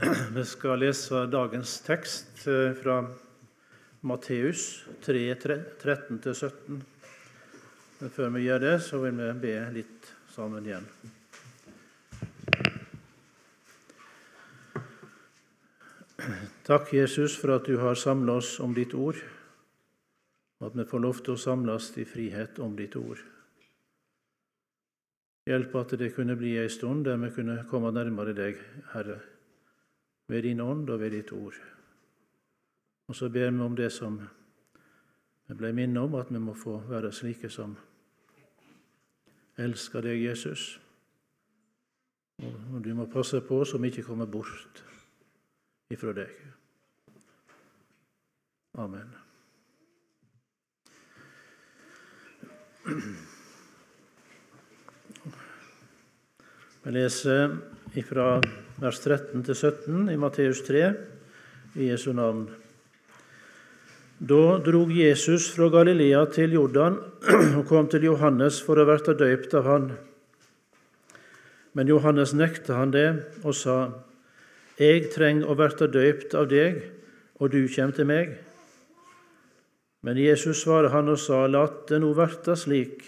Vi skal lese dagens tekst eh, fra Matteus 3, 13-17. Men før vi gjør det, så vil vi be litt sammen igjen. Takk, Jesus, for at du har samla oss om ditt ord, og at vi får lov til å samles i frihet om ditt ord. Hjelp at det kunne bli ei stund der vi kunne komme nærmere deg, Herre, ved din ånd og ved ditt ord. Og så ber vi om det som vi ble minnet om, at vi må få være slike som elsker deg, Jesus. Og du må passe på så vi ikke kommer bort ifra deg. Amen. Vi leser fra vers 13 til 17 i Matteus 3 i Jesu navn. Da drog Jesus fra Galilea til Jordan og kom til Johannes for å verte døypt av han. Men Johannes nekta han det og sa, Jeg trenger å verte døypt av deg, og du kommer til meg. Men Jesus svarer han og sa, Lat det nå verte slik,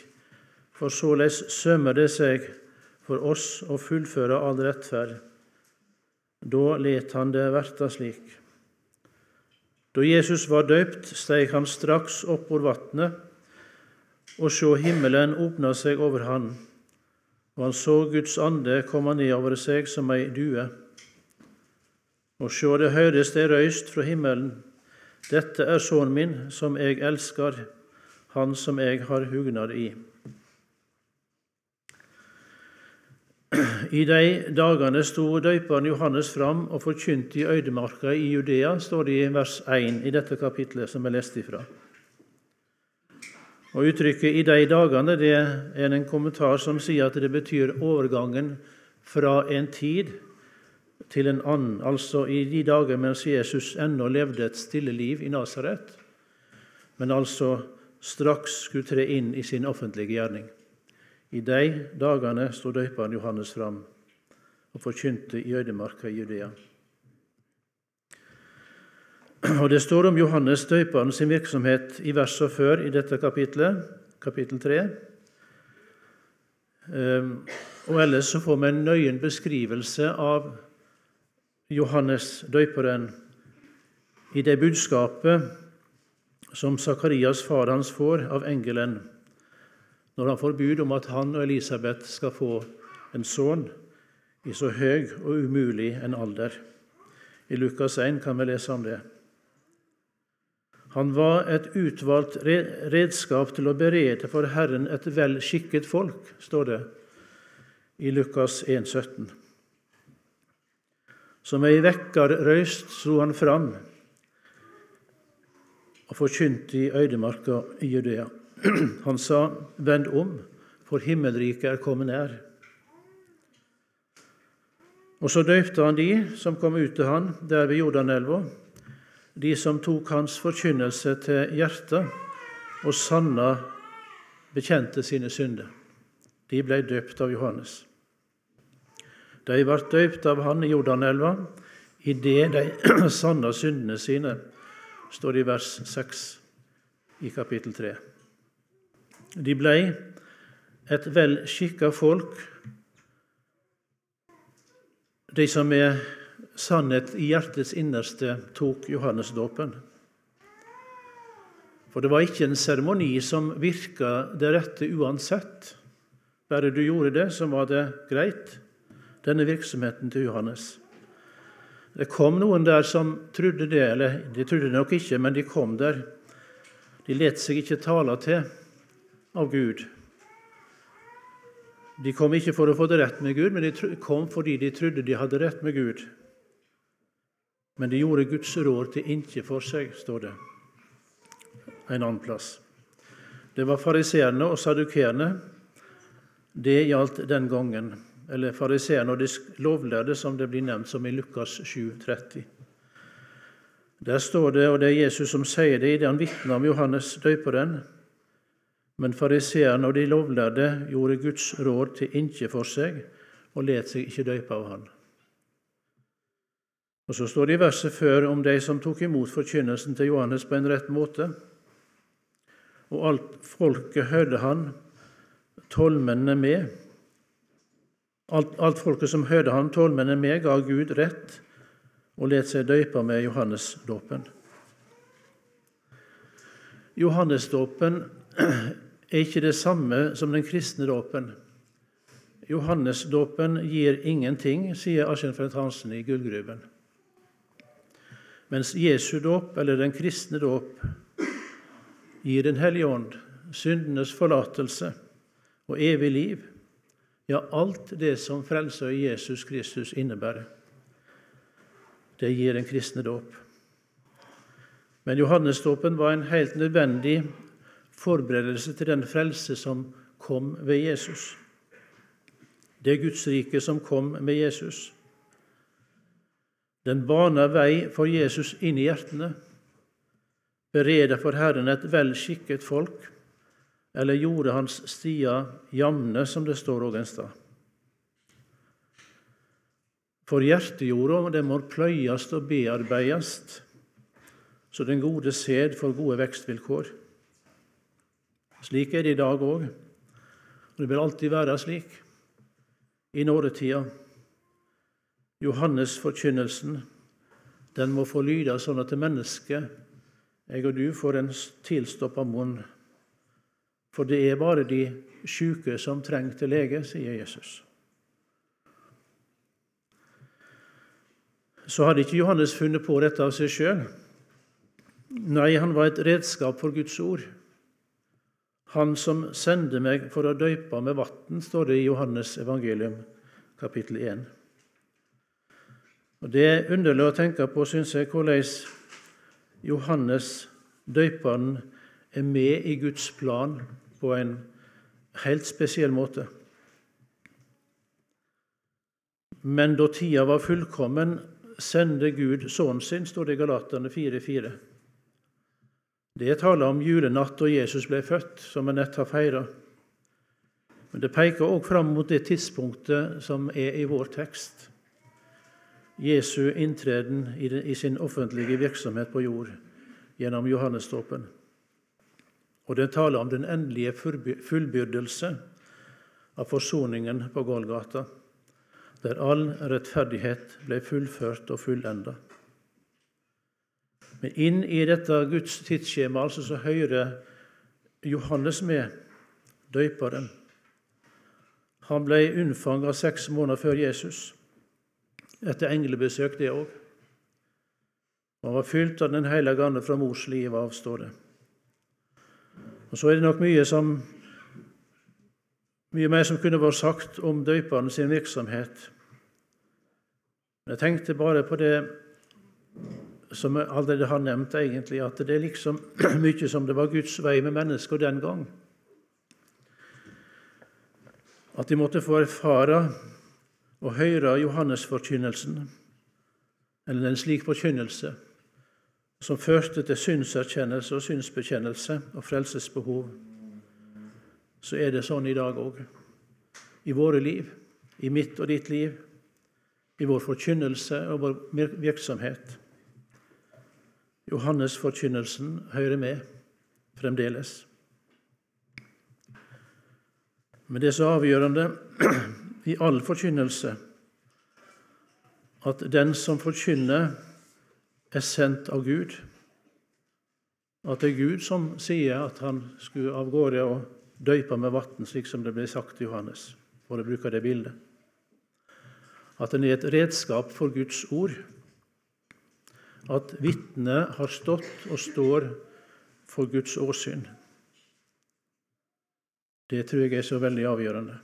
for såleis sømmer det seg for oss å fullføre all rettferd. Da let han det verta slik. Da Jesus var døypt, steig han straks opp over vatnet, og sjå himmelen åpna seg over han, og han så Guds ande komme ned over seg som ei due. Og sjå, det høyres ei røyst fra himmelen. Dette er sønnen min, som jeg elsker, han som jeg har hugnad i. I de dagene sto døyperen Johannes fram og forkynte i øydemarka i Judea, står det i vers 1 i dette kapitlet som jeg leste ifra. Og Uttrykket 'i de dagene' det er en kommentar som sier at det betyr overgangen fra en tid til en annen, altså i de dager mens Jesus ennå levde et stille liv i Nasaret, men altså straks skulle tre inn i sin offentlige gjerning. I de dagene sto døperen Johannes fram og forkynte i øydemarka i Judea. Og Det står om Johannes døperen sin virksomhet i versa før i dette kapitlet, kapittel 3. Ehm, og ellers så får vi en nøyen beskrivelse av Johannes døperen i det budskapet som Sakarias far hans får av engelen når han får bud om at han og Elisabeth skal få en sønn i så høy og umulig en alder. I Lukas 1 kan vi lese om det. Han var et utvalgt redskap til å berede for Herren et vel skikket folk, står det i Lukas 1, 17. Som ei vekkerrøyst slo han fram og forkynte i øydemarka i Judea. Han sa, 'Vend om, for himmelriket er kommet nær'. Og så døypte han de som kom ut til han der ved Jordanelva, de som tok hans forkynnelse til hjertet og sanna bekjente sine synder. De ble døpt av Johannes. De ble døpt av han i Jordanelva idet de sanna syndene sine, står det i vers 6 i kapittel 3. De ble et vel skikka folk, de som med sannhet i hjertets innerste tok Johannesdåpen. For det var ikke en seremoni som virka det rette uansett. Bare du gjorde det, så var det greit, denne virksomheten til Johannes. Det kom noen der som trodde det, eller de trodde det nok ikke, men de kom der. De let seg ikke tale til av Gud. De kom ikke for å få det rett med Gud, men de kom fordi de trodde de hadde rett med Gud. Men de gjorde Guds råd til intet for seg, står det en annen plass. Det var fariseerne og sadukerene. Det gjaldt den gangen. Eller fariseerne og de lovlærde, som det blir nevnt som i Lukas 7, 30. Der står det, og det er Jesus som sier det i det han vitner om Johannes døperen, men fariseerne og de lovlærde gjorde Guds råd til inkje for seg og let seg ikke døype av han. Og Så står det i verset før om de som tok imot forkynnelsen til Johannes på en rett måte. Og alt folket hørte han, tolvmennene med. Alt, alt folket som hørte han, tolvmennene med, ga Gud rett og let seg døype med Johannesdåpen. Johannesdåpen er ikke det samme som den kristne dåpen. Johannesdåpen gir ingenting, sier Aschenfeldt Hansen i Gullgruven. Mens Jesu dåp, eller den kristne dåp, gir Den hellige ånd, syndenes forlatelse og evig liv. Ja, alt det som frelser i Jesus Kristus innebærer. Det gir den kristne dåp. Men Johannesdåpen var en helt nødvendig forberedelse til den frelse som kom ved Jesus. Det Guds rike som kom med Jesus. Den baner vei for Jesus inn i hjertene, bereder for Herren et velskikket folk, eller gjorde hans stier jamne, som det står òg en stad. For hjertejorda det må pløyast og bearbeidast, så den gode sæd får gode vekstvilkår. Slik er det i dag òg, og det vil alltid være slik i nådetida. Johannes-forkynnelsen den må få lyde sånn at det mennesket, jeg og du, får en tilstoppa munn. For det er bare de sjuke som trenger til lege, sier Jesus. Så hadde ikke Johannes funnet på dette av seg sjøl. Nei, han var et redskap for Guds ord. Han som sendte meg for å døype med vann, står det i Johannes evangelium, kapittel 1. Og Det er underlig å tenke på, syns jeg, hvordan Johannes døyperen er med i Guds plan på en helt spesiell måte. Men da tida var fullkommen, sendte Gud sønnen sin, står det i Galaterne 4,4. Det taler om julenatt da Jesus ble født, som vi nett har feira. Men det peker òg fram mot det tidspunktet som er i vår tekst. Jesu inntreden i sin offentlige virksomhet på jord gjennom Johannesdåpen. Og det taler om den endelige fullbyrdelse av forsoningen på Golgata, der all rettferdighet ble fullført og fullenda. Men inn i dette Guds tidsskjema altså, så hører Johannes med, døyperen. Han ble unnfanga seks måneder før Jesus, etter englebesøk, det òg. Han var fylt av Den hellige ande fra mors liv av, står det. Og Så er det nok mye, som, mye mer som kunne vært sagt om døperen sin virksomhet. Men jeg tenkte bare på det som jeg allerede har nevnt, egentlig, at det er liksom mye som det var Guds vei med mennesker den gang. At de måtte få erfare og høre Johannesforkynnelsen, eller en slik forkynnelse, som førte til synserkjennelse og synsbekjennelse og frelsesbehov. Så er det sånn i dag òg. I våre liv, i mitt og ditt liv, i vår forkynnelse og vår virksomhet. Johannes-forkynnelsen hører med fremdeles. Men det er så avgjørende i all forkynnelse at den som forkynner, er sendt av Gud. At det er Gud som sier at han skulle av gårde og døype med vann, slik som det ble sagt til Johannes, for å bruke det bildet. At den er et redskap for Guds ord at vitnet har stått og står for Guds åsyn. Det tror jeg er så veldig avgjørende.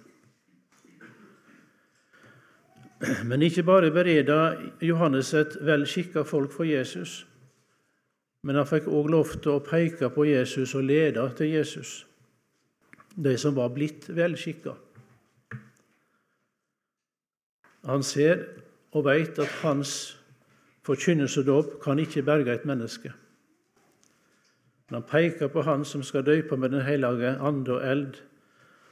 Men ikke bare bereda Johannes et velskikka folk for Jesus, men han fikk òg lov til å peke på Jesus og lede til Jesus, de som var blitt velskikka. Han ser og veit at hans Forkynnelse og dåp kan ikke berge et menneske. Men han peker på Han som skal døype med Den hellige ande og eld,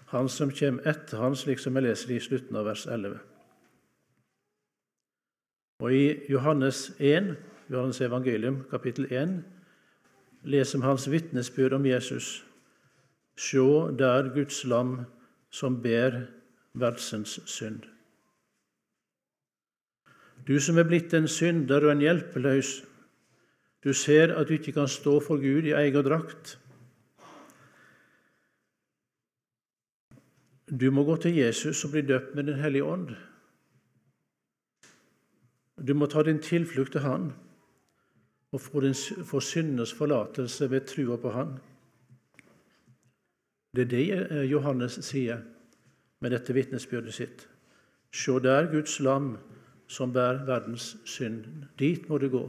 Han som kommer etter Han, slik som jeg leser i slutten av vers 11. Og i Johannes 1, Johannes evangelium, kapittel 1, leser vi hans vitnesbyrd om Jesus. Sjå der Guds lam som ber verdsens synd. Du som er blitt en synder og en hjelpeløs, du ser at du ikke kan stå for Gud i egen drakt. Du må gå til Jesus og bli døpt med Den hellige ånd. Du må ta din tilflukt til Han og få, din, få syndenes forlatelse ved trua på Han. Det er det eh, Johannes sier med dette vitnesbyrdet sitt. Se der Guds lam som bærer verdens synd. Dit må du gå.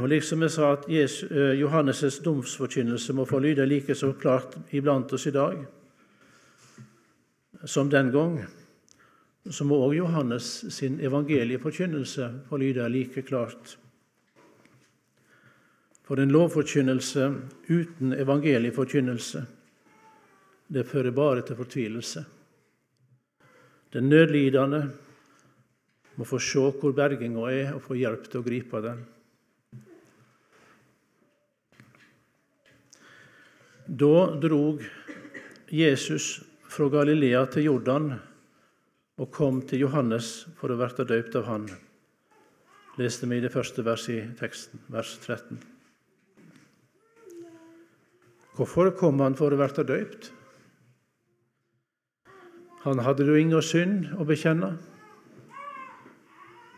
Og liksom jeg sa at eh, Johannes' domsforkynnelse må få lyde like så klart iblant oss i dag som den gang, så må også Johannes sin evangelieforkynnelse få lyde like klart. For en lovforkynnelse uten evangelieforkynnelse, det fører bare til fortvilelse. Den nødlidende må få se hvor berginga er, og få hjelp til å gripe den. Da drog Jesus fra Galilea til Jordan og kom til Johannes for å verte døypt av han. Leste vi i det første verset i teksten, vers 13. Hvorfor kom han for å verte døypt? Han hadde jo ingen synd å bekjenne.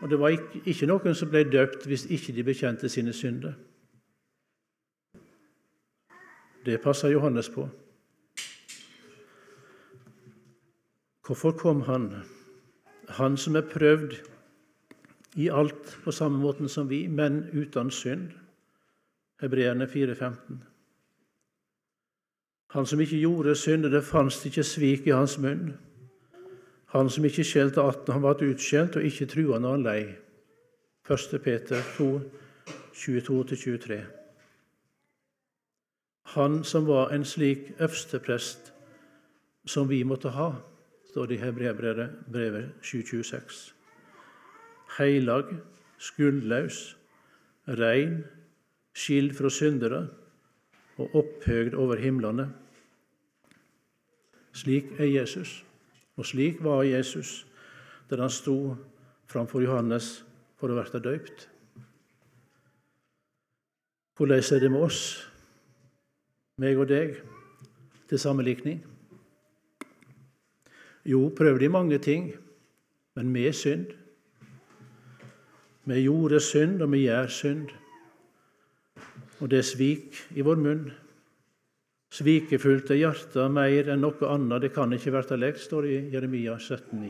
Og det var ikke noen som ble døpt hvis ikke de bekjente sine synder. Det passer Johannes på. Hvorfor kom han? Han som er prøvd i alt på samme måten som vi, men uten synd. Hebreerne 4,15. Han som ikke gjorde synd, og det fantes ikke svik i hans munn. Han som ikke skjelte 18, han ble utskjelt, og ikke trua når han lei. 1. Peter 2, 22-23 han som var en slik øversteprest som vi måtte ha, står det i Hebreabrevet 726. Heilag, skuldlaus, rein, skild fra syndere og opphøgd over himlene. Slik er Jesus, og slik var Jesus da han sto framfor Johannes for å bli døypt. Hvordan er det med oss? meg og deg, til sammenlikning? Jo, prøvde de mange ting, men med synd. Vi gjorde synd, og vi gjør synd. Og det er svik i vår munn. Svikefullt er hjertet mer enn noe annet, det kan ikke verte lekt, står det i Jeremia 17,9.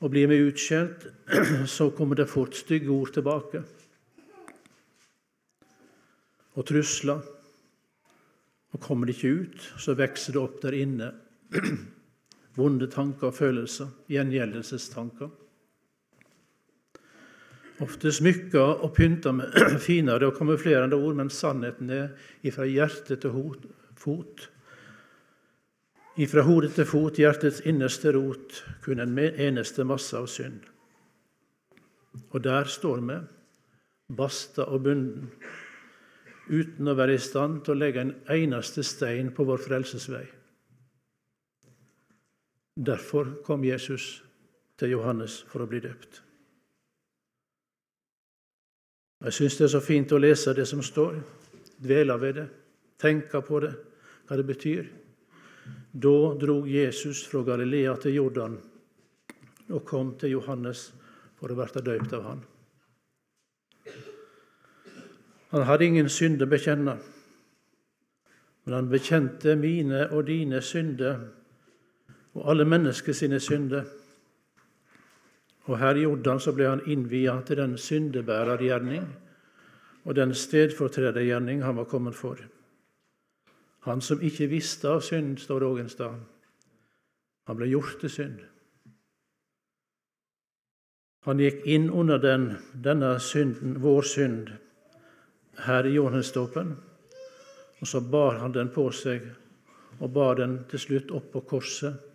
Og blir vi utskjelt, så kommer det fort stygge ord tilbake og trusler. Og kommer det ikke ut, så vokser det opp der inne vonde tanker og følelser, gjengjeldelsestanker. Ofte smykker og pynter med finere og kamuflerende ord, men sannheten er ifra hjerte til fot. Ifra hodet til fot, hjertets innerste rot, kun en eneste masse av synd. Og der står vi, basta og bunden, uten å være i stand til å legge en eneste stein på vår frelsesvei. Derfor kom Jesus til Johannes for å bli døpt. Jeg syns det er så fint å lese det som står, dvele ved det, tenke på det, hva det betyr. Da drog Jesus fra Galilea til Jordan og kom til Johannes for å bli døpt av han. Han hadde ingen synder bekjenne, men han bekjente mine og dine synder og alle mennesker sine synder. Og her i Jordan så ble han innvia til den syndebærergjerning og den stedfortredergjerning han var kommet for. Han som ikke visste av synd, står òg. Han ble gjort til synd. Han gikk inn under den, denne synden, vår synd, her i Johannesdåpen. Og så bar han den på seg, og bar den til slutt opp på korset.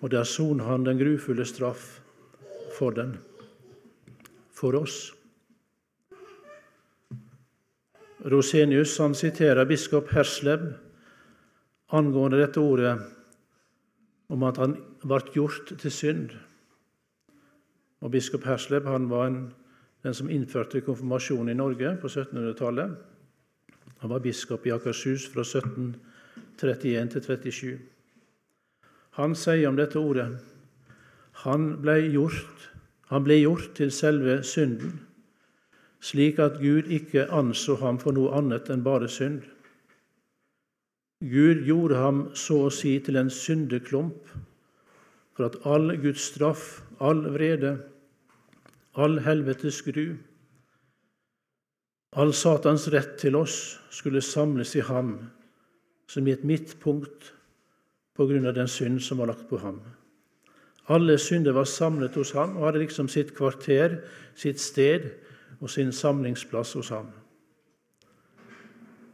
og der sonet han den grufulle straff for den, for oss. Rosenius han siterer biskop Hersleb angående dette ordet om at han ble gjort til synd. Og Biskop Hersleb han var en, den som innførte konfirmasjon i Norge på 1700-tallet. Han var biskop i Akershus fra 1731 til 37. Han sier om dette ordet han ble gjort, han ble gjort til selve synden slik at Gud ikke anså ham for noe annet enn bare synd. Gud gjorde ham så å si til en syndeklump, for at all Guds straff, all vrede, all helvetes gru, all Satans rett til oss skulle samles i ham som i et midtpunkt på grunn av den synd som var lagt på ham. Alle synder var samlet hos ham og hadde liksom sitt kvarter, sitt sted, og sin samlingsplass hos ham.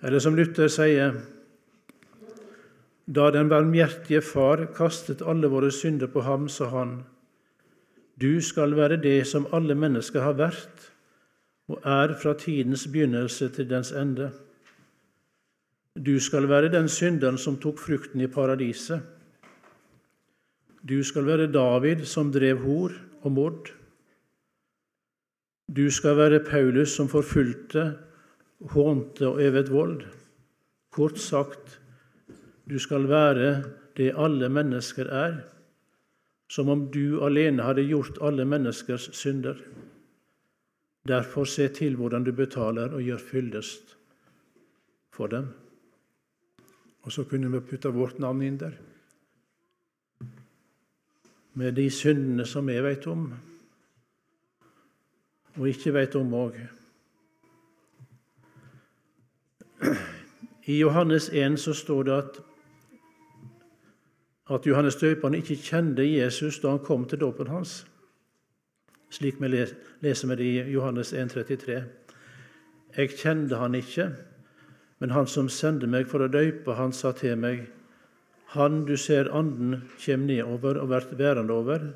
Eller som Luther sier Da den barmhjertige Far kastet alle våre synder på ham, sa han, Du skal være det som alle mennesker har vært og er fra tidens begynnelse til dens ende. Du skal være den synderen som tok frukten i paradiset. Du skal være David som drev hor og mord. Du skal være Paulus som forfulgte, hånte og øvet vold. Kort sagt, du skal være det alle mennesker er, som om du alene hadde gjort alle menneskers synder. Derfor se til hvordan du betaler og gjør fyldest for dem. Og så kunne vi putte vårt navn inn der, med de syndene som vi vet om og ikke veit om òg. I Johannes 1 så står det at, at Johannes døperen ikke kjente Jesus da han kom til dåpen hans. Slik vi leser med det i Johannes 1, 33. Jeg kjente han ikke, men han som sendte meg for å døype, han sa til meg:" Han du ser anden kjem nedover og vert værende over,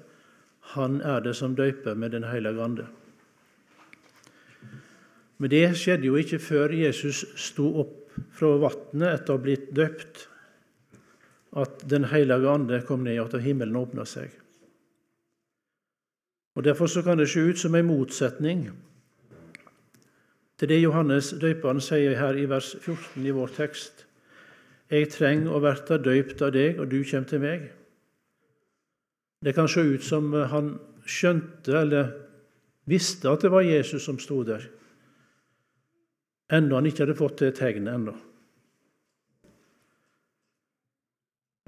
han er det som døyper med Den hellige ande. Men det skjedde jo ikke før Jesus sto opp fra vannet etter å ha blitt døpt, at Den hellige ande kom ned, og at himmelen åpna seg. Og Derfor så kan det se ut som en motsetning til det Johannes døperen sier her i vers 14 i vår tekst. Jeg trenger å verte døypt av deg, og du kommer til meg. Det kan se ut som han skjønte eller visste at det var Jesus som sto der enda han ikke hadde fått det tegnet ennå.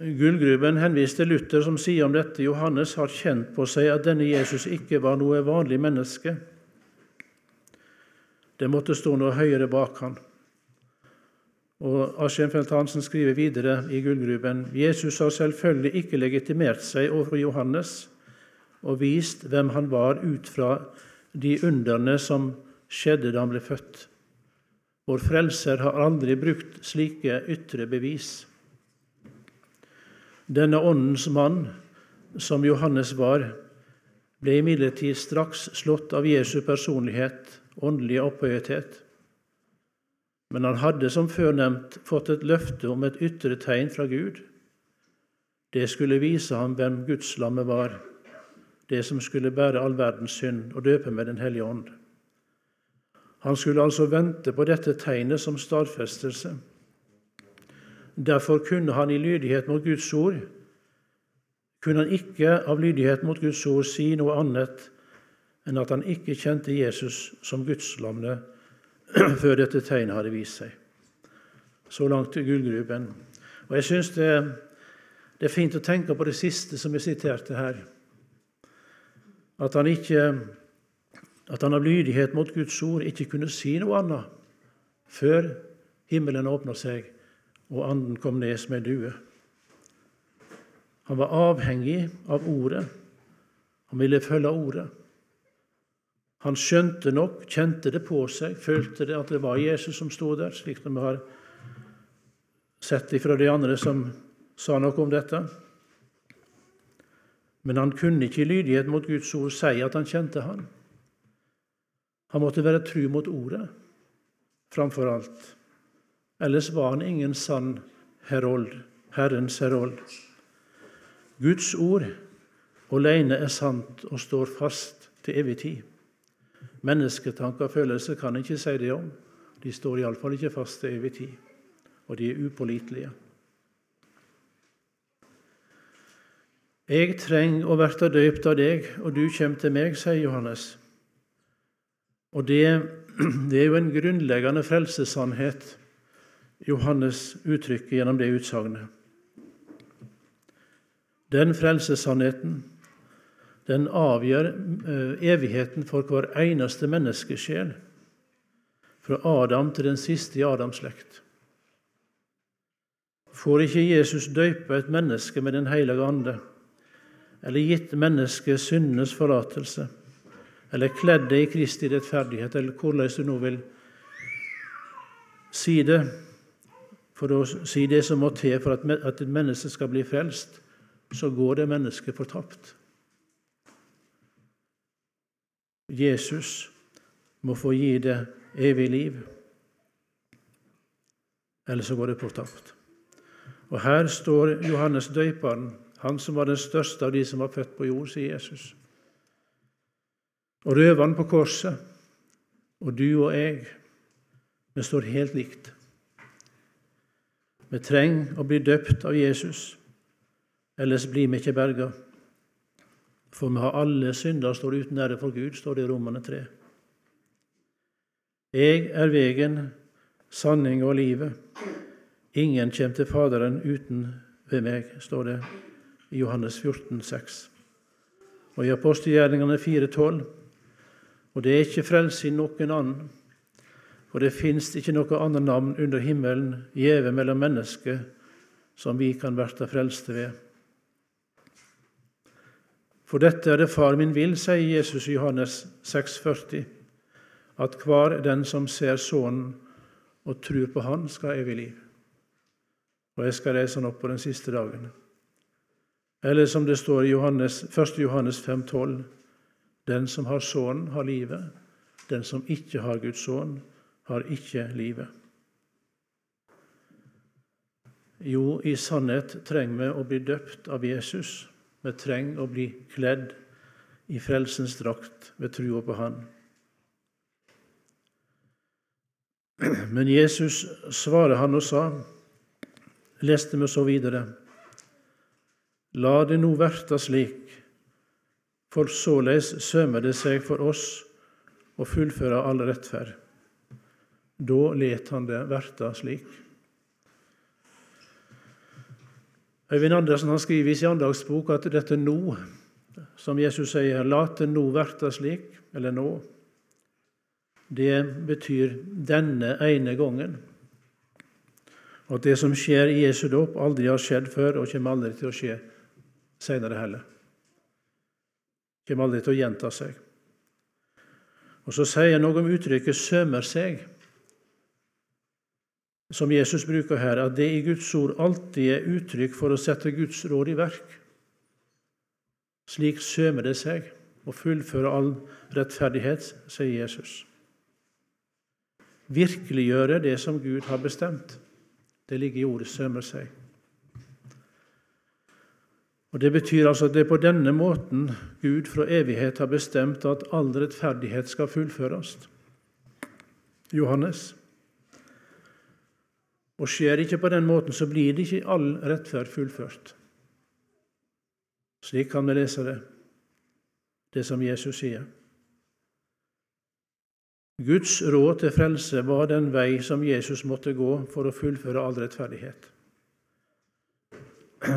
Gullgruben henviste Luther, som sier om dette Johannes har kjent på seg at denne Jesus ikke var noe vanlig menneske. Det måtte stå noe høyere bak han. Og Aschenfeldt Hansen skriver videre i Gullgruben Jesus har selvfølgelig ikke legitimert seg overfor Johannes og vist hvem han var ut fra de underne som skjedde da han ble født. Vår Frelser har aldri brukt slike ytre bevis. Denne åndens mann, som Johannes var, ble imidlertid straks slått av Jesu personlighet, åndelige opphøyethet. Men han hadde, som før nevnt, fått et løfte om et ytre tegn fra Gud. Det skulle vise ham hvem Gudslammet var, det som skulle bære all verdens synd og døpe med Den hellige ånd. Han skulle altså vente på dette tegnet som stadfestelse. Derfor kunne han i lydighet mot Guds ord kunne han ikke av lydighet mot Guds ord si noe annet enn at han ikke kjente Jesus som gudslammet før dette tegnet hadde vist seg. Så langt til gullgruben. Og Jeg syns det, det, er fint å tenke på det siste som jeg siterte her. At han ikke at han av lydighet mot Guds ord ikke kunne si noe annet før himmelen åpna seg og anden kom ned som ei due. Han var avhengig av ordet. Han ville følge ordet. Han skjønte nok, kjente det på seg, følte det at det var Jesus som sto der, slik som vi har sett ifra de andre som sa noe om dette. Men han kunne ikke i lydighet mot Guds ord si at han kjente han. Han måtte være tru mot ordet framfor alt. Ellers var han ingen sann herold, Herrens herold. Guds ord alene er sant og står fast til evig tid. Mennesketanker og følelser kan ikke si det om. De står iallfall ikke fast til evig tid, og de er upålitelige. Jeg trenger å verte døypt av deg, og du kommer til meg, sier Johannes. Og det, det er jo en grunnleggende frelsessannhet Johannes uttrykker gjennom det utsagnet. Den frelsessannheten den avgjør eh, evigheten for hver eneste menneskesjel, fra Adam til den siste i Adams slekt. Får ikke Jesus døype et menneske med Den hellige ande, eller gitt mennesket syndenes forlatelse, eller kledd det i Kristi rettferdighet, eller hvordan du nå vil si det, for å si det som må til for at et menneske skal bli frelst, så går det mennesket fortapt. Jesus må få gi det evig liv, eller så går det fortapt. Og her står Johannes døyperen, han som var den største av de som var født på jord, sier Jesus. Og røveren på korset, og du og jeg, vi står helt likt. Vi trenger å bli døpt av Jesus, ellers blir vi ikke berga. For vi har alle synder står uten ære for Gud, står det i Romane 3. Jeg er vegen, sanning og livet. Ingen kommer til Faderen uten ved meg, står det i Johannes 14, 14,6. Og i apostelgjerningene 4,12. Og det er ikke frelse i noen annen, for det fins ikke noe annet navn under himmelen gjeve mellom mennesker som vi kan verta frelste ved. For dette er det Far min vil, sier Jesus i Johannes 6,40, at hver den som ser Sønnen og tror på Han, skal ha evig liv. Og jeg skal reise Han opp på den siste dagen. Eller som det står i Johannes, 1. Johannes 5,12.: Den som har Sønnen, har livet. Den som ikke har Guds sønn, har ikke livet. Jo, i sannhet trenger vi å bli døpt av Jesus vi trenger å bli kledd i frelsens drakt ved trua på Han. Men Jesus svarer han og sa, leste vi så videre, La det nå verta slik, for såleis sømer det seg for oss å fullføre all rettferd. Da let han det verta slik. Øyvind Andersen han skriver i sin andagsbok at dette nå, som Jesus sier, 'lat det nå verta slik, eller nå, det betyr denne ene gangen. Og at det som skjer i Jesu dåp, aldri har skjedd før og kommer aldri til å skje senere heller. Kommer aldri til å gjenta seg. Og Så sier han noe om uttrykket 'sømer seg' som Jesus bruker her, at det i Guds ord alltid er uttrykk for å sette Guds råd i verk. Slik sømer det seg å fullføre all rettferdighet, sier Jesus. Virkeliggjøre det som Gud har bestemt. Det ligger i ordet 'sømer seg'. Og Det betyr altså at det er på denne måten Gud fra evighet har bestemt at all rettferdighet skal fullføres. Johannes og skjer det ikke på den måten, så blir det ikke all rettferd fullført. Slik kan vi lese det, det som Jesus sier. Guds råd til frelse var den vei som Jesus måtte gå for å fullføre all rettferdighet.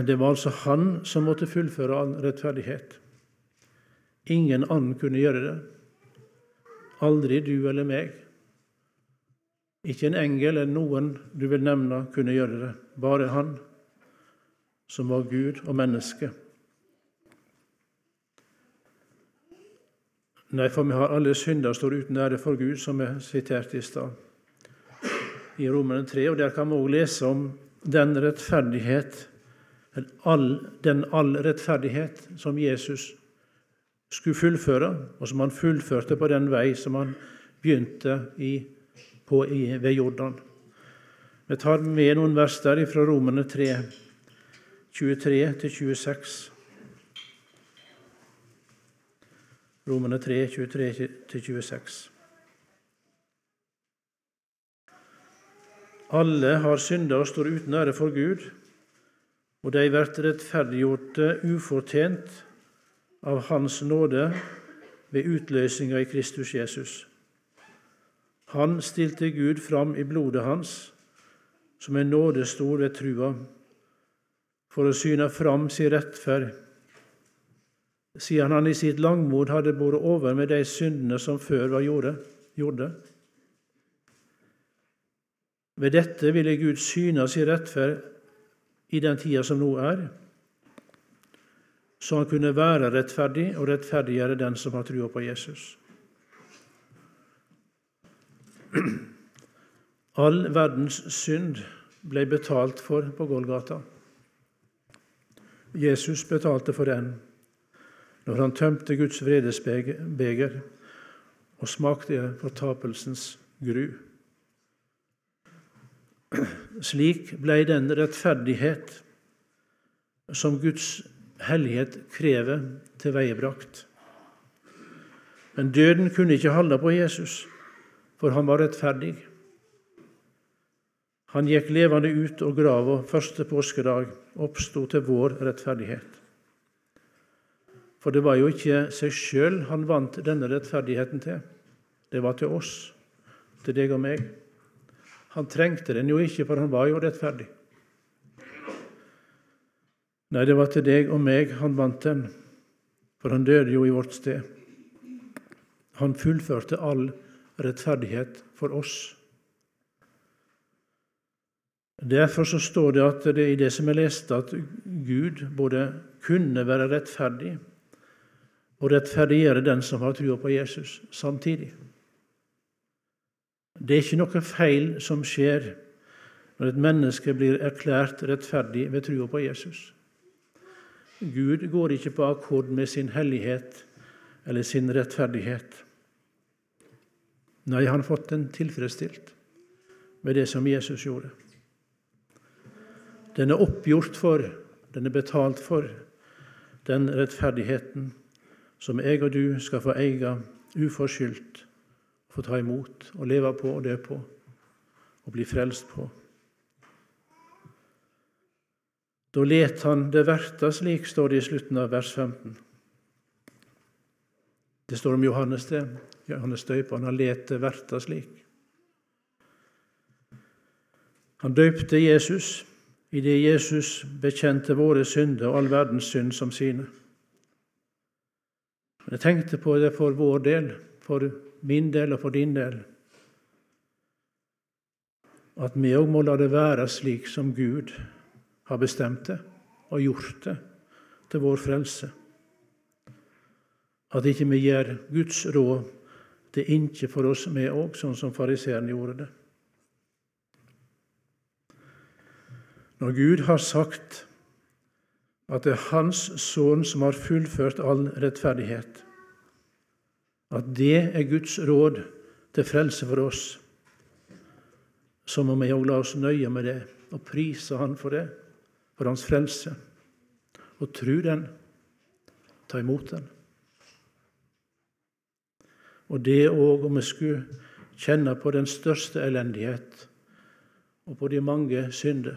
Det var altså han som måtte fullføre all rettferdighet. Ingen annen kunne gjøre det. Aldri du eller meg. Ikke en engel eller noen du vil nevne, kunne gjøre det. Bare han, som var Gud og menneske. Nei, for vi har alle synder står uten ære for Gud, som er siterte i stad, i Romerne 3. Og der kan vi òg lese om den rettferdighet all, den all rettferdighet som Jesus skulle fullføre, og som han fullførte på den vei som han begynte i, på ved Jordan. Vi tar med noen vers der fra Romerne 3, 23-26. Romerne 3, 23-26. Alle har synda og står uten ære for Gud, og de blir rettferdiggjorte ufortjent av Hans nåde ved utløsninga i Kristus Jesus. Han stilte Gud fram i blodet hans som en nådestor ved trua, for å syne fram sin rettferd, siden han i sitt langmod hadde båret over med de syndene som før var gjorde. Ved dette ville Gud syne sin rettferd i den tida som nå er, så han kunne være rettferdig og rettferdiggjøre den som har trua på Jesus. All verdens synd ble betalt for på Golgata. Jesus betalte for den når han tømte Guds vredesbeger og smakte fortapelsens gru. Slik ble den rettferdighet som Guds hellighet krever, tilveiebrakt. Men døden kunne ikke holde på Jesus, for han var rettferdig. Han gikk levende ut og grava første påskedag, oppsto til vår rettferdighet. For det var jo ikke seg sjøl han vant denne rettferdigheten til. Det var til oss, til deg og meg. Han trengte den jo ikke, for han var jo rettferdig. Nei, det var til deg og meg han vant den, for han døde jo i vårt sted. Han fullførte all rettferdighet for oss. Derfor så står det at det i det som er lest, at Gud både kunne være rettferdig og rettferdiggjøre den som har trua på Jesus, samtidig. Det er ikke noe feil som skjer når et menneske blir erklært rettferdig ved trua på Jesus. Gud går ikke på akkord med sin hellighet eller sin rettferdighet. Nei, han har fått den tilfredsstilt med det som Jesus gjorde. Den er oppgjort for, den er betalt for, den rettferdigheten som jeg og du skal få eie uforskyldt, få ta imot og leve på og dø på og bli frelst på. Da let han det verta slik, står det i slutten av vers 15. Det står om Johannes det. Johannes døperen, Han let det verta slik. Han døypte Jesus idet Jesus bekjente våre synder og all verdens synd som sine. Jeg tenkte på det for vår del, for min del og for din del, at vi òg må la det være slik som Gud har bestemt det og gjort det til vår frelse. At ikke vi gjør Guds råd til ikke for oss, med òg, sånn som fariseeren gjorde det. Når Gud har sagt at det er Hans sønn som har fullført all rettferdighet, at det er Guds råd til frelse for oss, så må vi òg la oss nøye med det og prise Han for det for hans frelse. Og tru den, ta imot den. Og det òg om vi skulle kjenne på den største elendighet og på de mange synder.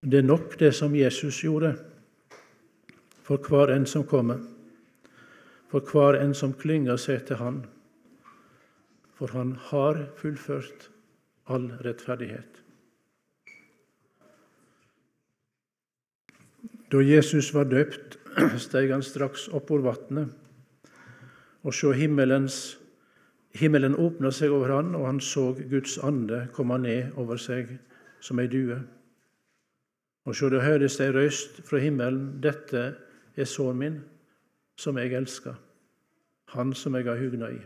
Det er nok det som Jesus gjorde for hver en som kommer, for hver en som klynger seg til Han. For Han har fullført all rettferdighet. Da Jesus var døpt, steg han straks opp over vatnet. og himmelens, himmelen åpna seg over han, og han så Guds ande komme ned over seg som ei due. Og så det høres ei røyst fra himmelen, dette er sønnen min, som jeg elsker, han som jeg har hugna i.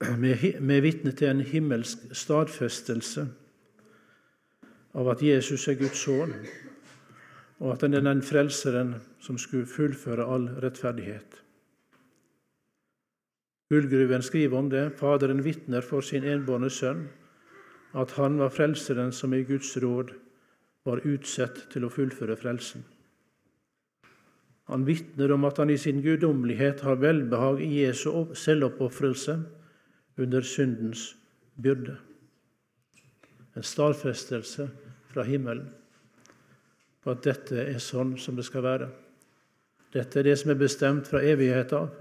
Vi er vitne til en himmelsk stadfestelse av at Jesus er Guds sønn, og at han er den frelseren som skulle fullføre all rettferdighet. Gullgruven skriver om det. Faderen vitner for sin enbårne sønn at han var frelseren som i Guds råd var utsett til å fullføre frelsen. Han vitner om at han i sin guddommelighet har velbehag i Jesu selvoppofrelse under syndens byrde. En stadfestelse fra himmelen på at dette er sånn som det skal være. Dette er det som er bestemt fra evighet av.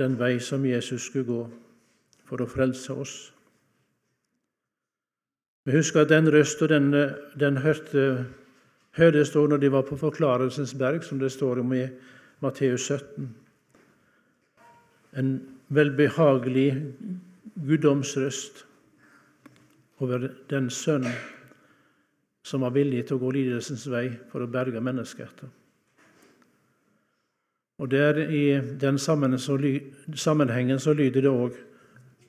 Den vei som Jesus skulle gå for å frelse oss. Vi husker at den røst og den, den hørte, hørtes da når de var på Forklarelsens berg, som det står om i Matteus 17. En velbehagelig guddomsrøst over den sønn som var villig til å gå lidelsens vei for å berge menneskeheten. Og der I den sammenhengen så lyder det òg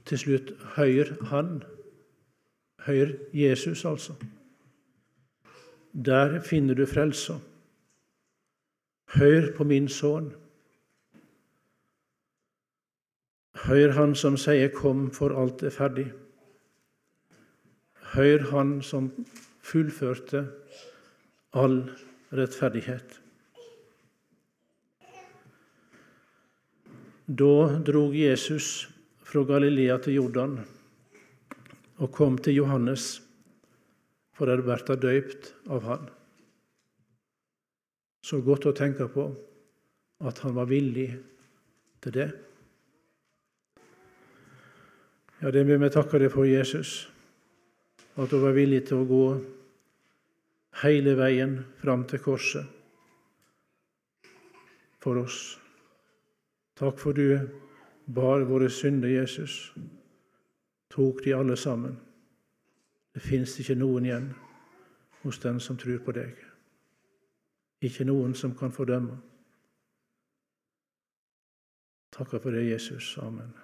til slutt 'Høyr Han'. Høyr Jesus, altså. Der finner du frelsa. Hør på min sønn. Hør Han som sier 'Kom, for alt er ferdig'. Hør Han som fullførte all rettferdighet. Da drog Jesus fra Galilea til Jordan og kom til Johannes for å bli døypt av han. Så godt å tenke på at han var villig til det. Ja, det vil vi takke deg for, Jesus, at du var villig til å gå hele veien fram til korset for oss. Takk for du bar våre synder, Jesus tok de alle sammen. Det fins ikke noen igjen hos den som tror på deg. Ikke noen som kan fordømme. Takker for det, Jesus. Amen.